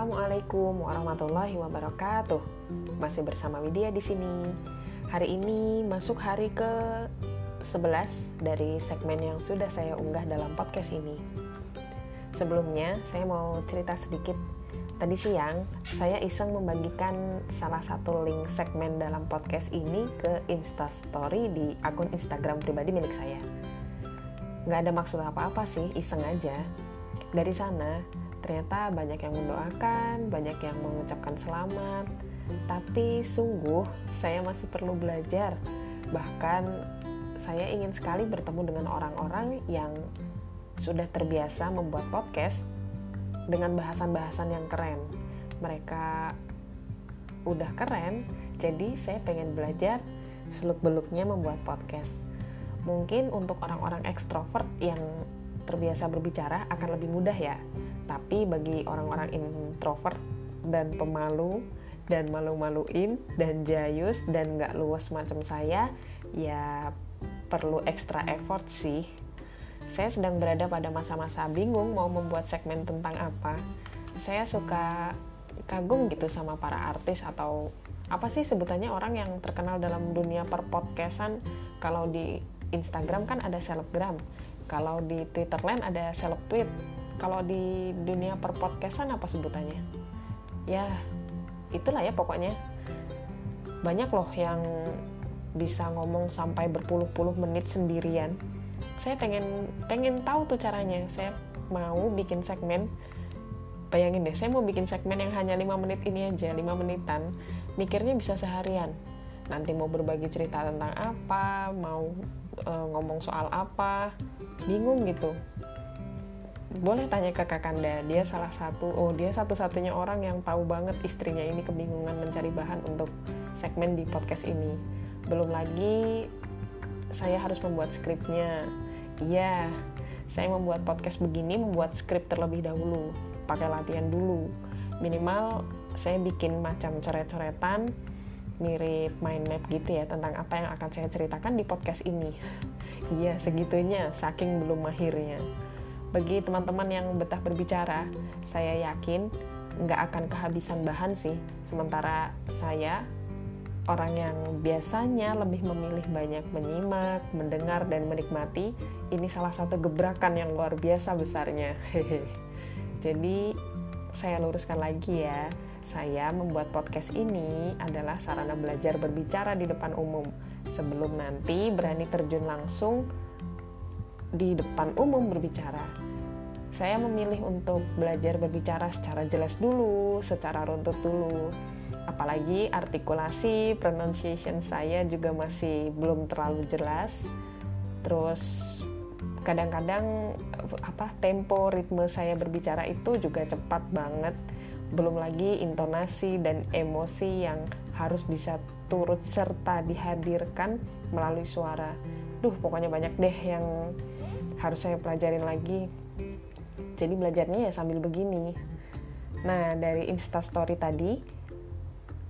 Assalamualaikum warahmatullahi wabarakatuh. Masih bersama Widya di sini. Hari ini masuk hari ke 11 dari segmen yang sudah saya unggah dalam podcast ini. Sebelumnya, saya mau cerita sedikit. Tadi siang, saya iseng membagikan salah satu link segmen dalam podcast ini ke Instastory di akun Instagram pribadi milik saya. Nggak ada maksud apa-apa sih, iseng aja. Dari sana, ternyata banyak yang mendoakan, banyak yang mengucapkan selamat, tapi sungguh saya masih perlu belajar. Bahkan saya ingin sekali bertemu dengan orang-orang yang sudah terbiasa membuat podcast dengan bahasan-bahasan yang keren. Mereka udah keren, jadi saya pengen belajar seluk-beluknya membuat podcast. Mungkin untuk orang-orang ekstrovert yang terbiasa berbicara akan lebih mudah ya. Tapi bagi orang-orang introvert dan pemalu dan malu-maluin dan jayus dan nggak luas macam saya ya perlu ekstra effort sih. Saya sedang berada pada masa-masa bingung mau membuat segmen tentang apa. Saya suka kagum gitu sama para artis atau apa sih sebutannya orang yang terkenal dalam dunia perpodcastan. Kalau di Instagram kan ada selebgram kalau di Twitter Land ada seleb tweet. Kalau di dunia perpodcastan apa sebutannya? Ya itulah ya pokoknya. Banyak loh yang bisa ngomong sampai berpuluh-puluh menit sendirian. Saya pengen pengen tahu tuh caranya. Saya mau bikin segmen. Bayangin deh saya mau bikin segmen yang hanya 5 menit ini aja 5 menitan. Mikirnya bisa seharian nanti mau berbagi cerita tentang apa mau e, ngomong soal apa. Bingung gitu. Boleh tanya ke kakanda dia salah satu oh dia satu-satunya orang yang tahu banget istrinya ini kebingungan mencari bahan untuk segmen di podcast ini. Belum lagi saya harus membuat skripnya. Iya saya membuat podcast begini membuat skrip terlebih dahulu pakai latihan dulu. Minimal saya bikin macam coret-coretan mirip mind map gitu ya tentang apa yang akan saya ceritakan di podcast ini iya segitunya saking belum mahirnya bagi teman-teman yang betah berbicara, saya yakin nggak akan kehabisan bahan sih. Sementara saya orang yang biasanya lebih memilih banyak menyimak, mendengar, dan menikmati, ini salah satu gebrakan yang luar biasa besarnya. Jadi, saya luruskan lagi ya. Saya membuat podcast ini adalah sarana belajar berbicara di depan umum. Sebelum nanti berani terjun langsung di depan umum berbicara. Saya memilih untuk belajar berbicara secara jelas dulu, secara runtut dulu. Apalagi artikulasi, pronunciation saya juga masih belum terlalu jelas. Terus kadang-kadang apa tempo ritme saya berbicara itu juga cepat banget. Belum lagi intonasi dan emosi yang harus bisa turut serta dihadirkan melalui suara. Duh, pokoknya banyak deh yang harus saya pelajarin lagi. Jadi belajarnya ya sambil begini. Nah dari instastory tadi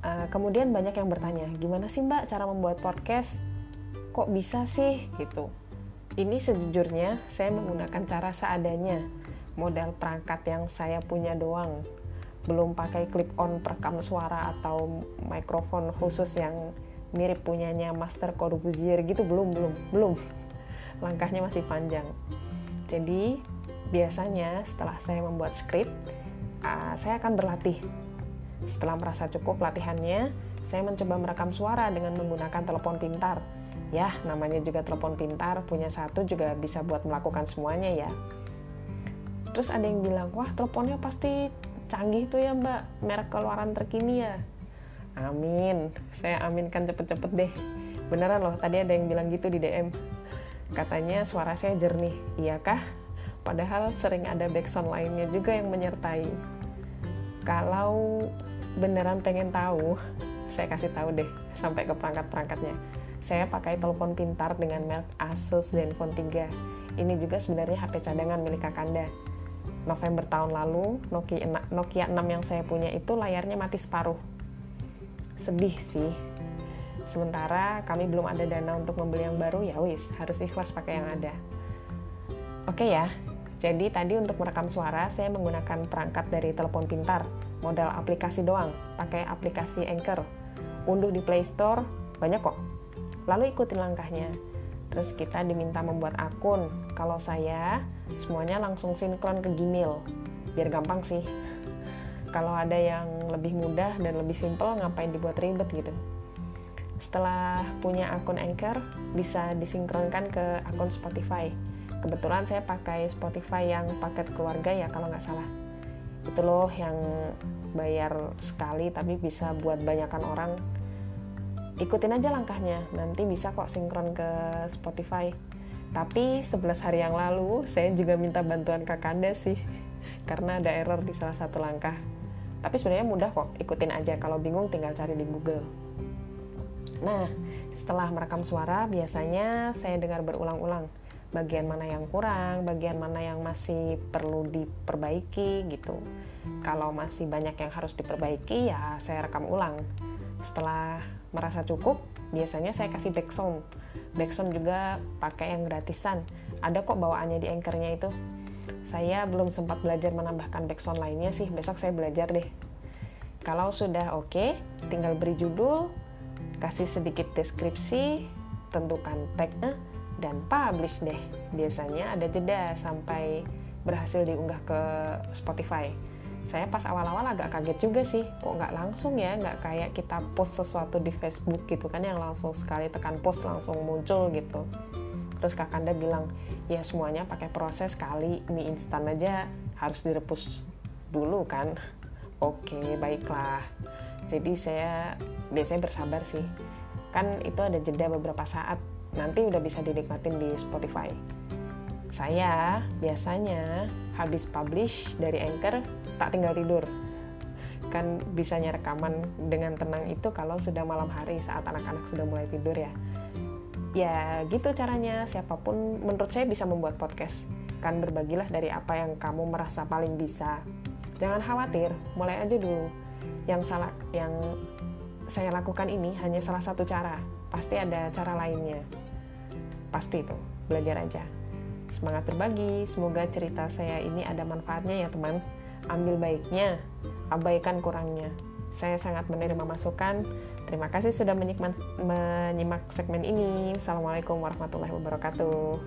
uh, kemudian banyak yang bertanya gimana sih mbak cara membuat podcast? Kok bisa sih? Gitu. Ini sejujurnya saya menggunakan cara seadanya modal perangkat yang saya punya doang belum pakai clip on perekam suara atau mikrofon khusus yang mirip punyanya Master Corbusier gitu belum belum belum langkahnya masih panjang. Jadi biasanya setelah saya membuat skrip, uh, saya akan berlatih. Setelah merasa cukup latihannya, saya mencoba merekam suara dengan menggunakan telepon pintar. Ya, namanya juga telepon pintar, punya satu juga bisa buat melakukan semuanya ya. Terus ada yang bilang, wah teleponnya pasti canggih tuh ya mbak, merek keluaran terkini ya. Amin, saya aminkan cepet-cepet deh. Beneran loh, tadi ada yang bilang gitu di DM. Katanya suara saya jernih, iyakah? Padahal sering ada backsound lainnya juga yang menyertai. Kalau beneran pengen tahu, saya kasih tahu deh sampai ke perangkat-perangkatnya. Saya pakai telepon pintar dengan merek Asus Zenfone 3. Ini juga sebenarnya HP cadangan milik Kakanda. November tahun lalu, Nokia, Nokia 6 yang saya punya itu layarnya mati separuh. Sedih sih, Sementara kami belum ada dana untuk membeli yang baru, ya wis, harus ikhlas pakai yang ada. Oke ya, jadi tadi untuk merekam suara saya menggunakan perangkat dari telepon pintar. modal aplikasi doang, pakai aplikasi Anchor. Unduh di Play Store, banyak kok. Lalu ikutin langkahnya. Terus kita diminta membuat akun. Kalau saya, semuanya langsung sinkron ke Gmail. Biar gampang sih. Kalau ada yang lebih mudah dan lebih simple, ngapain dibuat ribet gitu. Setelah punya akun Anchor, bisa disinkronkan ke akun Spotify. Kebetulan saya pakai Spotify yang paket keluarga ya kalau nggak salah. Itu loh yang bayar sekali tapi bisa buat banyakan orang. Ikutin aja langkahnya, nanti bisa kok sinkron ke Spotify. Tapi 11 hari yang lalu saya juga minta bantuan Kakanda sih karena ada error di salah satu langkah. Tapi sebenarnya mudah kok ikutin aja. Kalau bingung tinggal cari di Google. Nah setelah merekam suara biasanya saya dengar berulang-ulang. Bagian mana yang kurang bagian mana yang masih perlu diperbaiki gitu. Kalau masih banyak yang harus diperbaiki ya saya rekam ulang setelah merasa cukup biasanya saya kasih backsound. Backsound juga pakai yang gratisan. Ada kok bawaannya di anchornya itu. Saya belum sempat belajar menambahkan backsound lainnya sih. Besok saya belajar deh. Kalau sudah oke okay, tinggal beri judul kasih sedikit deskripsi tentukan tagnya dan publish deh. Biasanya ada jeda sampai berhasil diunggah ke Spotify saya pas awal-awal agak kaget juga sih kok nggak langsung ya nggak kayak kita post sesuatu di Facebook gitu kan yang langsung sekali tekan post langsung muncul gitu. Terus kakanda bilang ya semuanya pakai proses kali mie instan aja harus direbus dulu kan. Oke baiklah. Jadi saya biasanya bersabar sih. Kan itu ada jeda beberapa saat nanti udah bisa dinikmatin di Spotify saya biasanya habis publish dari Anchor tak tinggal tidur. Kan bisanya rekaman dengan tenang itu kalau sudah malam hari saat anak-anak sudah mulai tidur ya. Ya gitu caranya. Siapa pun menurut saya bisa membuat podcast. Kan berbagilah dari apa yang kamu merasa paling bisa. Jangan khawatir mulai aja dulu. Yang salah yang saya lakukan ini hanya salah satu cara. Pasti ada cara lainnya. Pasti itu. Belajar aja semangat berbagi semoga cerita saya ini ada manfaatnya ya teman ambil baiknya abaikan kurangnya saya sangat menerima masukan. Terima kasih sudah menyimak, segmen ini. Assalamualaikum warahmatullahi wabarakatuh.